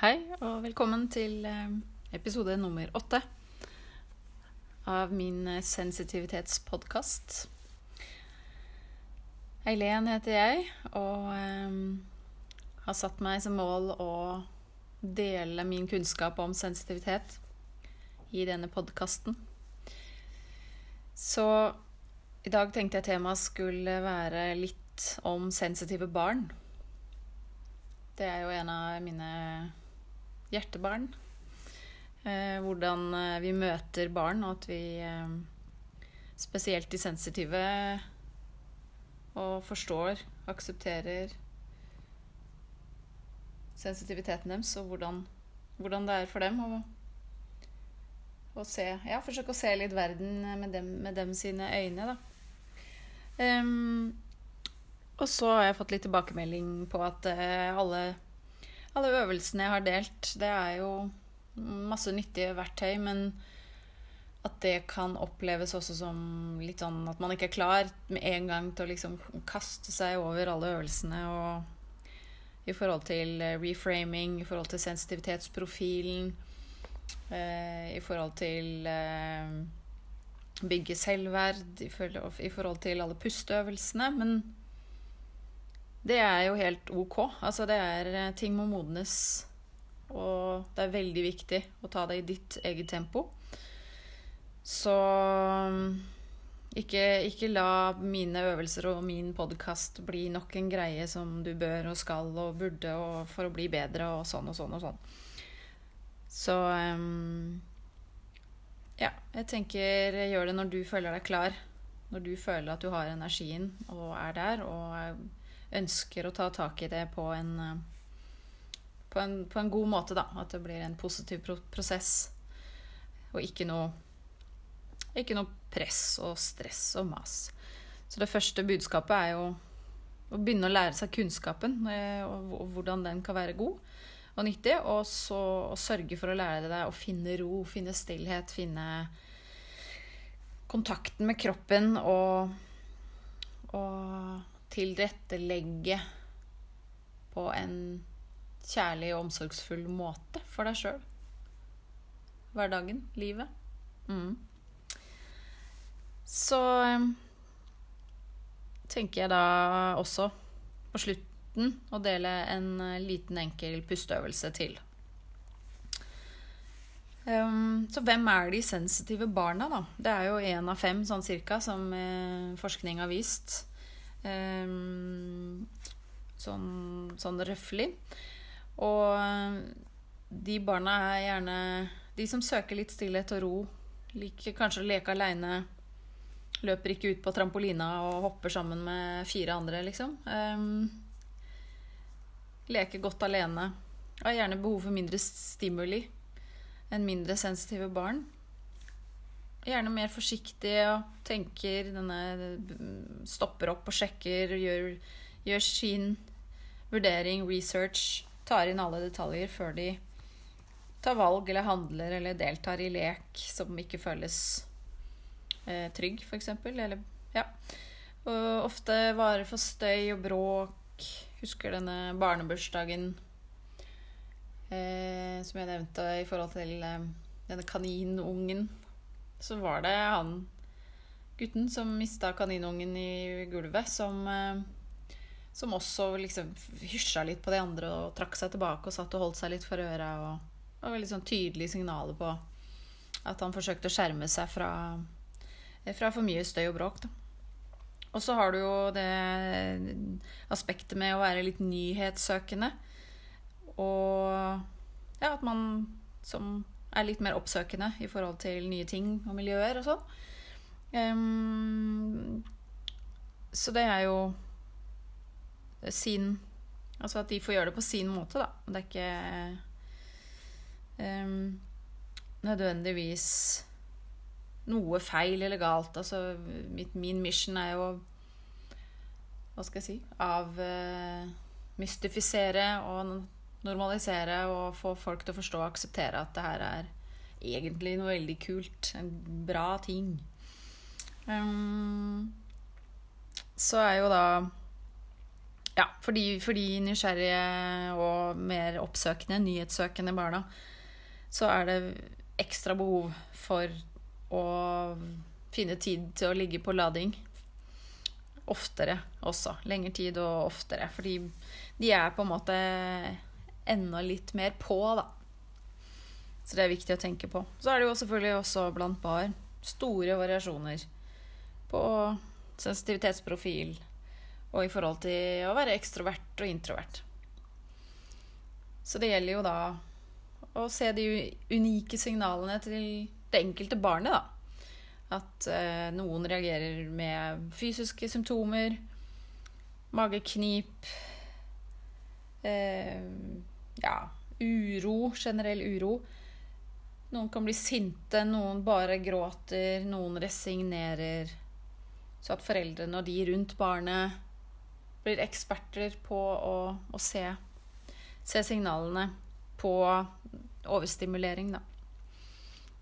Hei, og velkommen til eh, episode nummer åtte av min eh, sensitivitetspodkast. Eileen heter jeg, og eh, har satt meg som mål å dele min kunnskap om sensitivitet i denne podkasten. Så i dag tenkte jeg temaet skulle være litt om sensitive barn. Det er jo en av mine hjertebarn. Eh, hvordan eh, vi møter barn, og at vi eh, spesielt de sensitive og forstår, aksepterer sensitiviteten deres, og hvordan, hvordan det er for dem å, å se Ja, forsøke å se litt verden med dem, med dem sine øyne, da. Um, og så har jeg fått litt tilbakemelding på at alle alle øvelsene jeg har delt, det er jo masse nyttige verktøy, men at det kan oppleves også som litt sånn at man ikke er klar med en gang til å liksom kaste seg over alle øvelsene og i forhold til eh, reframing, i forhold til sensitivitetsprofilen, eh, i forhold til eh, bygge selvverd, i forhold, til alle pusteøvelsene. Men det er jo helt ok. Altså, det er eh, Ting må modnes. Og det er veldig viktig å ta det i ditt eget tempo. Så ikke, ikke la mine øvelser og min podkast bli nok en greie som du bør og skal og burde og for å bli bedre og sånn og sånn og sånn. Så um, ja, jeg tenker gjør det når du føler deg klar. Når du føler at du har energien og er der og er ønsker å ta tak i det på en, eh, på en, på en god måte, da. At det blir en positiv prosess. Og ikke noe, ikke noe press og stress og mas. Så det første budskapet er jo å begynne å lære seg kunnskapen eh, og, hvordan den kan være god og nyttig. Og så å sørge for å lære deg å finne ro, finne stillhet, finne kontakten med kroppen og, og tilrettelegge på en kjærlig og omsorgsfull måte for deg sjøl. Hverdagen, livet. Mm. Så um, tenker jeg da også på slutten å dele en uh, liten, enkel pusteøvelse til. Um, så hvem er de sensitive barna, da? Det er jo én av fem sånn cirka, som uh, forskning har vist. Ehm, sånn, sånn røffelig. Og eh, de barna er gjerne de som søker litt stillhet og ro. Liker kanskje å leke aleine. Løper ikke ut på trampolina og hopper sammen med fire andre, liksom. Um, leker godt alene. Har gjerne behov for mindre stimuli enn mindre sensitive barn gjerne mer forsiktig og tenker denne Stopper opp og sjekker, gjør, gjør sin vurdering, research, tar inn alle detaljer før de tar valg eller handler eller deltar i lek som ikke føles eh, trygg, f.eks. Eller ja. Og ofte varer for støy og bråk. Husker denne barnebursdagen eh, som jeg nevnte i forhold til eh, denne kaninungen så var det han gutten som mista kaninungen i gulvet, som, eh, som også liksom hysja litt på de andre og trakk seg tilbake og satt og holdt seg litt for øra. Og var veldig sånn tydelige signaler på at han forsøkte å skjerme seg fra, fra for mye støy og bråk. Da. Og så har du jo det aspektet med å være litt nyhetssøkende. Og ja, at man som er litt mer oppsøkende i forhold til nye ting og miljøer og sånn. Um, så det er jo sin Altså at de får gjøre det på sin måte, da. Det er ikke um, nødvendigvis noe feil eller galt. Altså mitt, min mission er jo Hva skal jeg si Avmystifisere uh, og normalisere og få folk til å forstå og akseptere at det her er egentlig noe veldig kult. En bra ting. Um, så er jo da ja, for de, nysgjerrige og mer oppsøkende, nyhetssøkende barna, så er det ekstra behov for å finne tid til å ligge på lading. Oftere også. Lengre tid og oftere. Fordi de er på en måte enda litt mer på, da. Så det er viktig å tenke på. Så er det jo selvfølgelig også blant barn store variasjoner på sensitivitetsprofil og i forhold til å være ekstrovert og introvert. Så det gjelder jo da å se de unike signalene til det enkelte barnet, da. At eh, noen reagerer med fysiske symptomer, mageknip eh, Ja, uro, generell uro. Noen kan bli sinte, noen bare gråter, noen resignerer. Så at foreldrene og de rundt barnet blir eksperter på å, å se, se, signalene på overstimulering, da.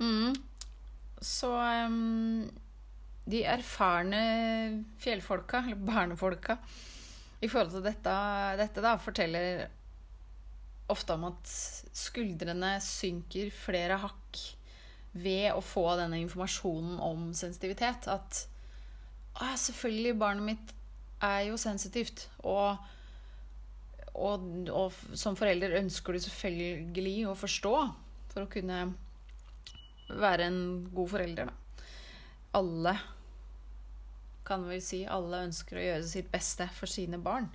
Mm. Så um, de erfarne fjellfolka, eller barnefolka, i forhold til dette, dette da, forteller ofte om at skuldrene synker flere hakk ved å få denne informasjonen om sensitivitet. At ah, selvfølgelig, barnet mitt er jo sensitivt. Og, og, og, som forelder ønsker du selvfølgelig å forstå for å kunne være en god forelder. Da. Alle kan vel si alle ønsker å gjøre sitt beste for sine barn.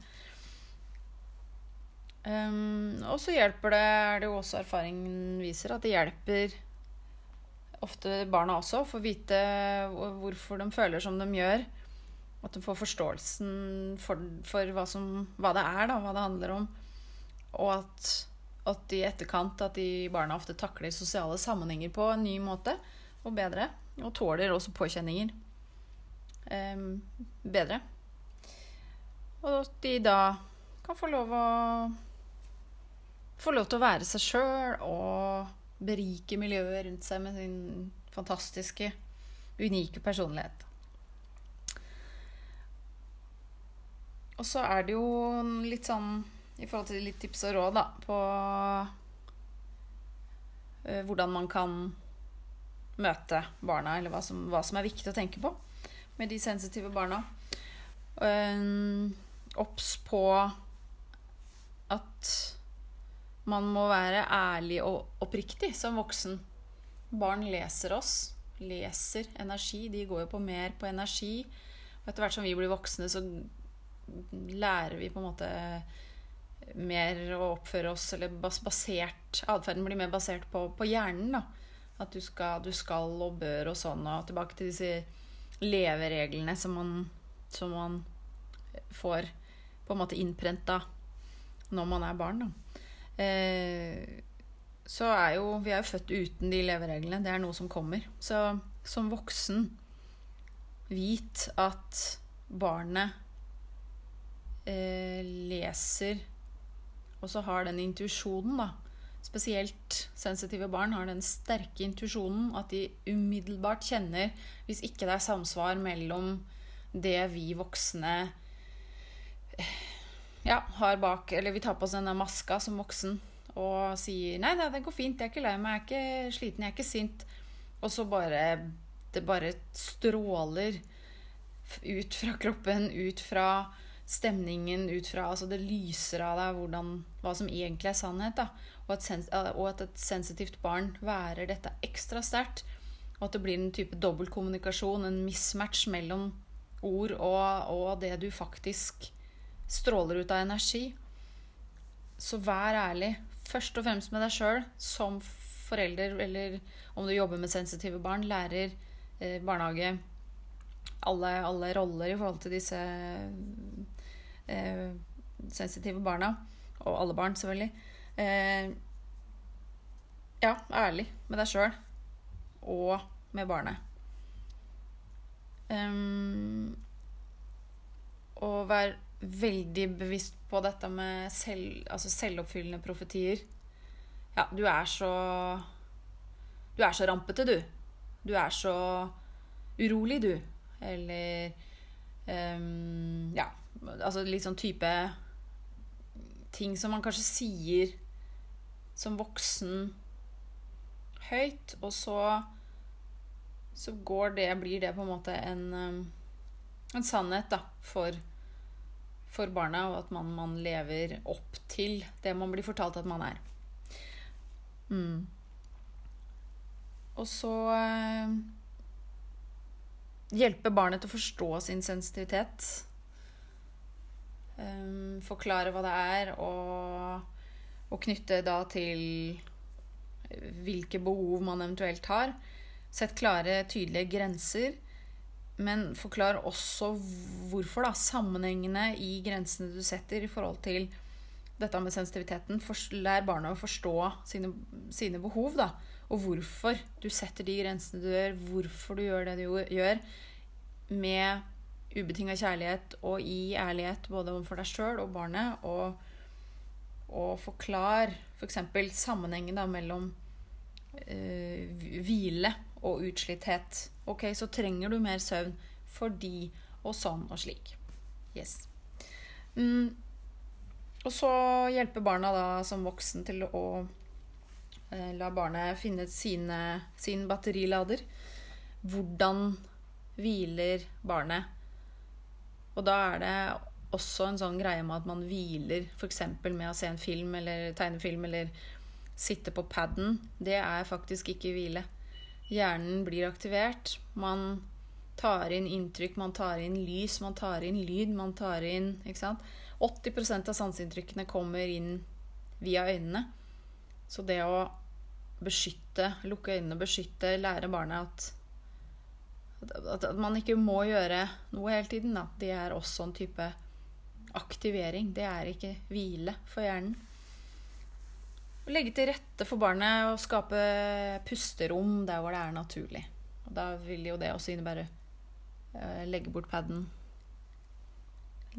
Um, og så hjelper det, er det jo også erfaringen viser, at det hjelper ofte barna også å vite hvorfor de føler som de gjør. At de får forståelsen for, for hva, som, hva, det er, da, hva det handler om. Og at, at i etterkant at de barna ofte takler sosiale sammenhenger på en ny måte og bedre. Og tåler også påkjenninger um, bedre. Og at de da kan få lov å få lov til å være seg sjøl og berike miljøet rundt seg med sin fantastiske, unike personlighet. Og så er det jo litt sånn i forhold til litt tips og råd da, på uh, hvordan man kan møte barna, eller hva som, hva som, er viktig å tenke på med de sensitive barna. Obs uh, på at man må være ærlig og oppriktig som voksen. Barn leser oss, leser energi. De går jo på mer på energi. Og etter hvert som vi blir voksne, så lærer vi på en måte mer å oppføre oss eller basert Atferden blir mer basert på, på hjernen. da At du skal, du skal, og bør og sånn. Og tilbake til disse levereglene som man, som man får på en måte innprenta når man er barn. da så er jo Vi er jo født uten de levereglene. Det er noe som kommer. Så som voksen vit at barnet eh, leser og så har den intuisjonen, da Spesielt sensitive barn har den sterke intuisjonen at de umiddelbart kjenner hvis ikke det er samsvar mellom det vi voksne eh, ja, har bak Eller vi tar på oss denne maska som voksen og sier 'Nei, nei, det går fint. Jeg er ikke lei meg. Jeg er ikke sliten. Jeg er ikke sint.' Og så bare Det bare stråler ut fra kroppen, ut fra stemningen ut fra Altså det lyser av deg hvordan, hva som egentlig er sannhet. da og at, sens, og at et sensitivt barn værer dette ekstra sterkt. Og at det blir en type dobbeltkommunikasjon, en mismatch mellom ord og, og det du faktisk stråler ut av energi. Så vær ærlig. Først og fremst med deg sjøl som forelder, eller om du jobber med sensitive barn, lærer, eh, barnehage alle, alle roller i forhold til disse eh, sensitive barna. Og alle barn, selvfølgelig. Eh, ja, ærlig med deg sjøl og med barnet. Um, og vær veldig bevisst på dette med selv, altså selvoppfyllende profetier. Ja, du er så Du er så rampete, du. Du er så urolig, du. Eller um, Ja, altså litt sånn type ting som man kanskje sier som voksen høyt, og så så går det, blir det på en måte en, um, en sannhet da, for, for barna, og at man, man, lever opp til det man blir fortalt at man er. Mm. Og så eh, hjelpe barnet til å forstå sin sensitivitet. Eh, forklare hva det er, og, og knytte da til hvilke behov man eventuelt har. Sett klare, tydelige grenser. Men forklar også hvorfor, da. Sammenhengene i grensene du setter i forhold til dette med sensitiviteten. Lær barna å forstå sine, sine, behov, da. Og hvorfor du setter de grensene du gjør, hvorfor du gjør det du gjør. Med ubetinga kjærlighet og i ærlighet både overfor deg sjøl og barnet. Og, og forklar f.eks. For sammenhengen da mellom øh, hvile og utslitthet. Ok, så trenger du mer søvn fordi og sånn og slik. Yes. Mm. Og så hjelper barna da som voksen til å eh, la barnet finne sine, sin batterilader. Hvordan hviler barnet? Og da er det også en sånn greie med at man hviler f.eks. med å se en film eller tegnefilm eller sitte på paden. Det er faktisk ikke hvile. Hjernen blir aktivert. Man tar inn inntrykk, man tar inn lys, man tar inn lyd, man tar inn ikke sant? 80% av sanseinntrykkene kommer inn via øynene. Så det å beskytte, lukke øynene, beskytte, lære barnet at, at, at man ikke må gjøre noe hele tiden, da. Det er også en type aktivering. Det er ikke hvile for hjernen legge til rette for barnet og skape pusterom der hvor det er naturlig. Og da vil jo det også innebære uh, legge bort paden,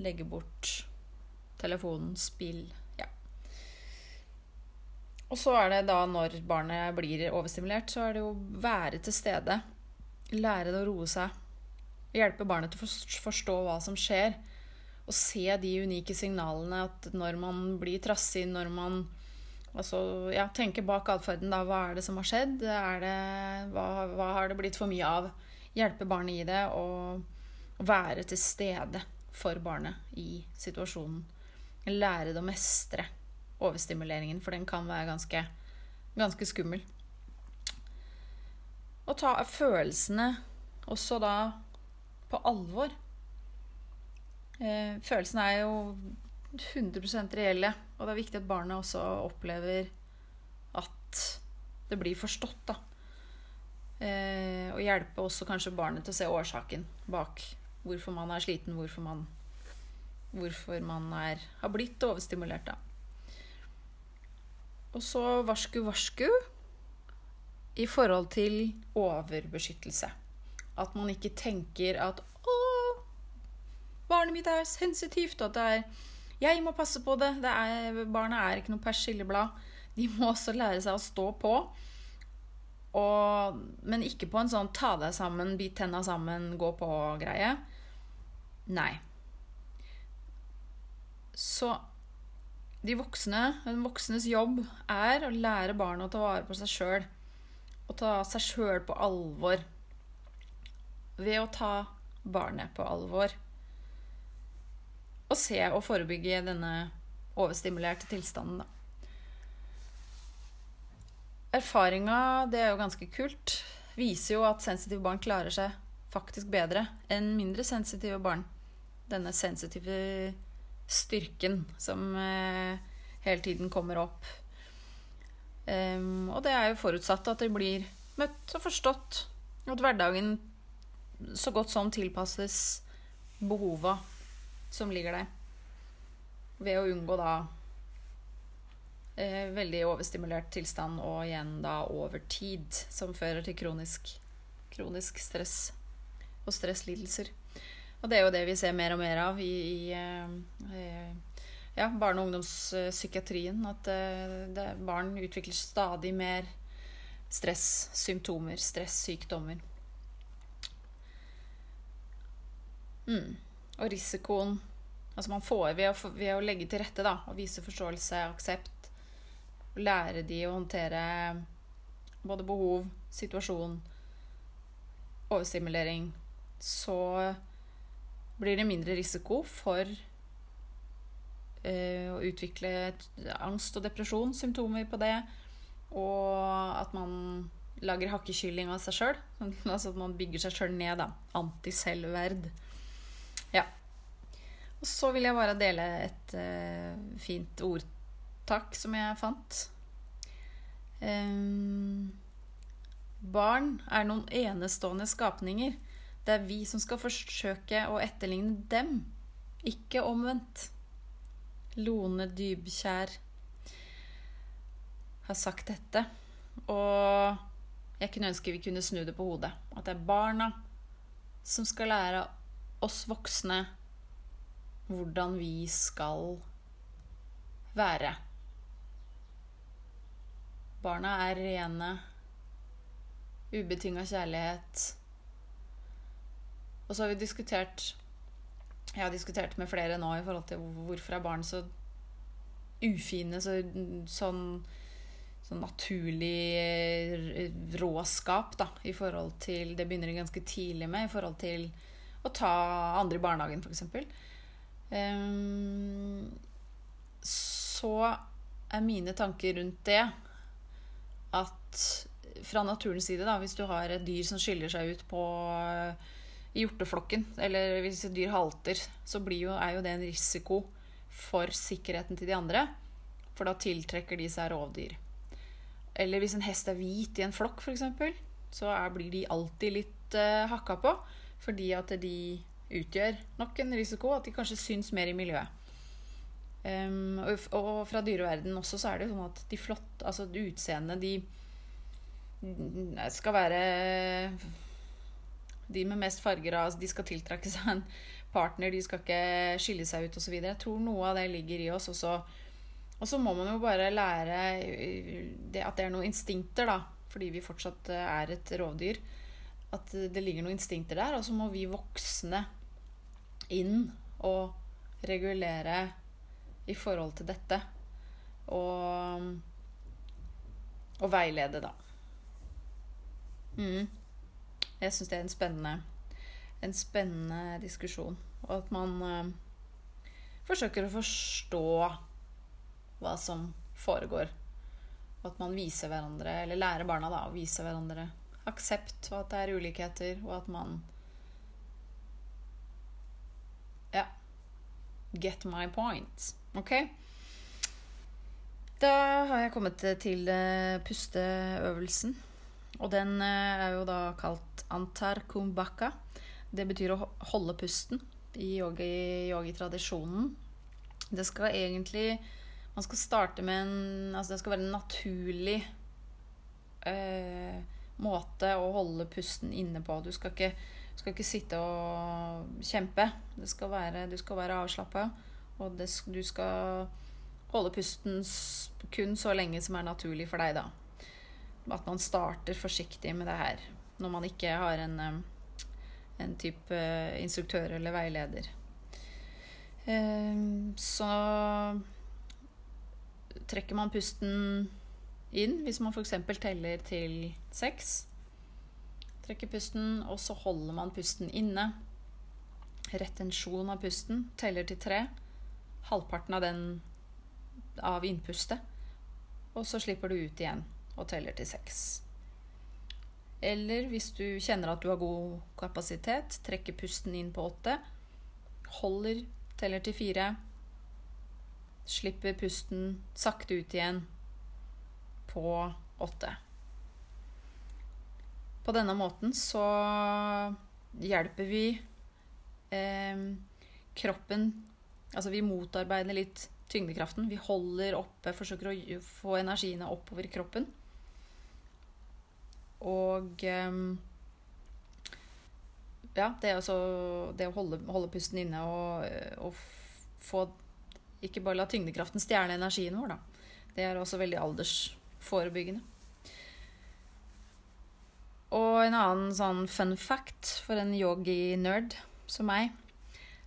legge bort telefonen, spill Ja. Og så er det da, når barnet blir overstimulert, så er det jo være til stede. Lære det å roe seg. Hjelpe barnet til å forstå hva som skjer. Og se de unike signalene at når man blir trassig, når man Altså, ja, tenke bak atferden, da. Hva er det som har skjedd? Det, hva, hva, har det blitt for mye av? Hjelpe barnet i det og, være til stede for barnet i situasjonen. Lære det å mestre overstimuleringen, for den kan være ganske, ganske skummel. Og ta følelsene også da på alvor. Eh, følelsene er jo 100% reelle. Og det er viktig at barna også opplever at det blir forstått, da. Eh, og hjelpe også kanskje barnet til å se årsaken bak hvorfor man er sliten, hvorfor man, hvorfor man er, har blitt overstimulert, da. Og så varsku, varsku i forhold til overbeskyttelse. At man ikke tenker at 'Å, barnet mitt er sensitivt', og at det er jeg må passe på det. det er, barna er ikke noe persilleblad. De må også lære seg å stå på. Og, men ikke på en sånn ta deg sammen, bit tenna sammen, gå på-greie. Nei. Så de voksne, den voksnes jobb er å lære barna å ta vare på seg sjøl. Og ta seg sjøl på alvor. Ved å ta barnet på alvor å se og forebygge denne overstimulerte tilstanden, da. Erfaringa, det er jo ganske kult, viser jo at sensitive barn klarer seg faktisk bedre enn mindre sensitive barn. Denne sensitive styrken som eh, hele tiden kommer opp. Um, og det er jo forutsatt at de blir møtt og forstått. At hverdagen så godt som tilpasses behova som ligger der. Ved å unngå da eh, veldig overstimulert tilstand og igjen da over tid, som fører til kronisk, kronisk stress og stresslidelser. Og det er jo det vi ser mer og mer av i, i eh, ja, barne- og ungdomspsykiatrien. At eh, barn utvikler stadig mer stressymptomer, stressykdommer. Mm. Og risikoen Altså man får ved å, ved å legge til rette da, og vise forståelse, aksept, lære de å håndtere både behov, situasjon, overstimulering, så blir det mindre risiko for eh, å utvikle angst og depresjon, symptomer på det, og at man lager hakkekylling av seg sjøl. Altså at man bygger seg sjøl ned, da. Antiselvverd. Og så vil jeg bare dele et uh, fint ordtak som jeg fant. Um, barn er noen enestående skapninger. Det er vi som skal forsøke å etterligne dem, ikke omvendt. Lone Dybkjær har sagt dette. Og jeg kunne ønske vi kunne snu det på hodet. At det er barna som skal lære oss voksne hvordan vi skal være. Barna er rene, ubetinga kjærlighet. Og så har vi diskutert Jeg har diskutert med flere nå i forhold til hvorfor er barn så ufine, så, sånn, sånn naturlig råskap, da, i forhold til Det begynner de ganske tidlig med, i forhold til å ta andre i barnehagen, f.eks. Um, så er mine tanker rundt det at fra naturens side, da, hvis du har et dyr som skiller seg ut på i hjorteflokken, eller hvis et dyr halter, så jo, er jo det en risiko for sikkerheten til de andre. For da tiltrekker de seg rovdyr. Eller hvis en hest er hvit i en flokk, f.eks., så er, blir de alltid litt uh, hakka på. Fordi at de utgjør nok en risiko, at de kanskje syns mer i miljøet. Um, og, og, fra dyreverdenen også så er det jo sånn at de flotte Altså utseendet, de skal være De med mest farger av De skal tiltrekke seg en partner, de skal ikke skille seg ut osv. Jeg tror noe av det ligger i oss. Og så, og så må man jo bare lære det, at det er noen instinkter, da. Fordi vi fortsatt er et rovdyr. At det ligger noen instinkter der. Og så må vi voksne inn og regulere i forhold til dette. Og, og veilede, da. Mm. Jeg syns det er en spennende, en spennende diskusjon. Og at man eh, forsøker å forstå hva som foregår. Og at man viser hverandre, eller lærer barna da, å vise hverandre aksept, og at det er ulikheter, og at man Get my point. Ok? Da har jeg kommet til eh, pusteøvelsen. Og den eh, er jo da kalt antar kumbaka. Det betyr å holde pusten i yogi-tradisjonen. Yogi det skal egentlig Man skal starte med en Altså det skal være en naturlig eh, måte å holde pusten inne på. Du skal ikke du skal ikke sitte og kjempe. Skal være, du skal være avslappa. Og det, du skal holde pusten kun så lenge som er naturlig for deg, da. At man starter forsiktig med det her. Når man ikke har en, en type instruktør eller veileder. Så trekker man pusten inn hvis man f.eks. teller til seks. Trekker pusten, og så holder man pusten inne. Retensjon av pusten teller til tre. Halvparten av den av innpustet. Og så slipper du ut igjen og teller til seks. Eller hvis du kjenner at du har god kapasitet, trekker pusten inn på åtte. Holder, teller til fire. Slipper pusten sakte ut igjen på åtte. På denne måten så hjelper vi eh, kroppen Altså vi motarbeider litt tyngdekraften. Vi holder oppe, forsøker å få energiene oppover kroppen. Og eh, ja, det, altså, det å holde, holde, pusten inne og, og, få Ikke bare la tyngdekraften stjele energien vår, da. Det er også veldig aldersforebyggende. Og en annen sånn fun fact for en yogi-nerd som meg,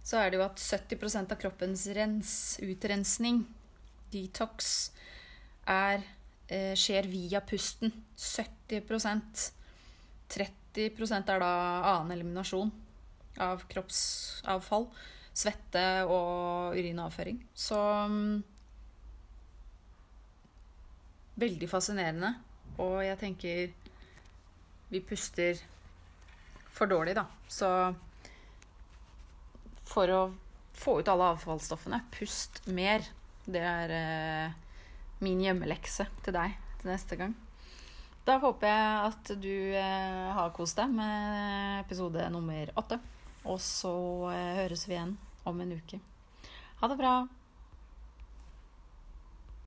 så er det jo at 70% av kroppens rens, utrensning, detox, er, eh, skjer via pusten. 70% 30% er da annen eliminasjon av kroppsavfall. Svette og urinavføring. Så um, Veldig fascinerende. Og jeg tenker vi puster for dårlig, da. Så for å få ut alle avfallsstoffene, pust mer. Det er eh, min hjemmelekse til deg til neste gang. Da håper jeg at du eh, har kost deg med episode nummer åtte. Og så eh, høres vi igjen om en uke. Ha det bra.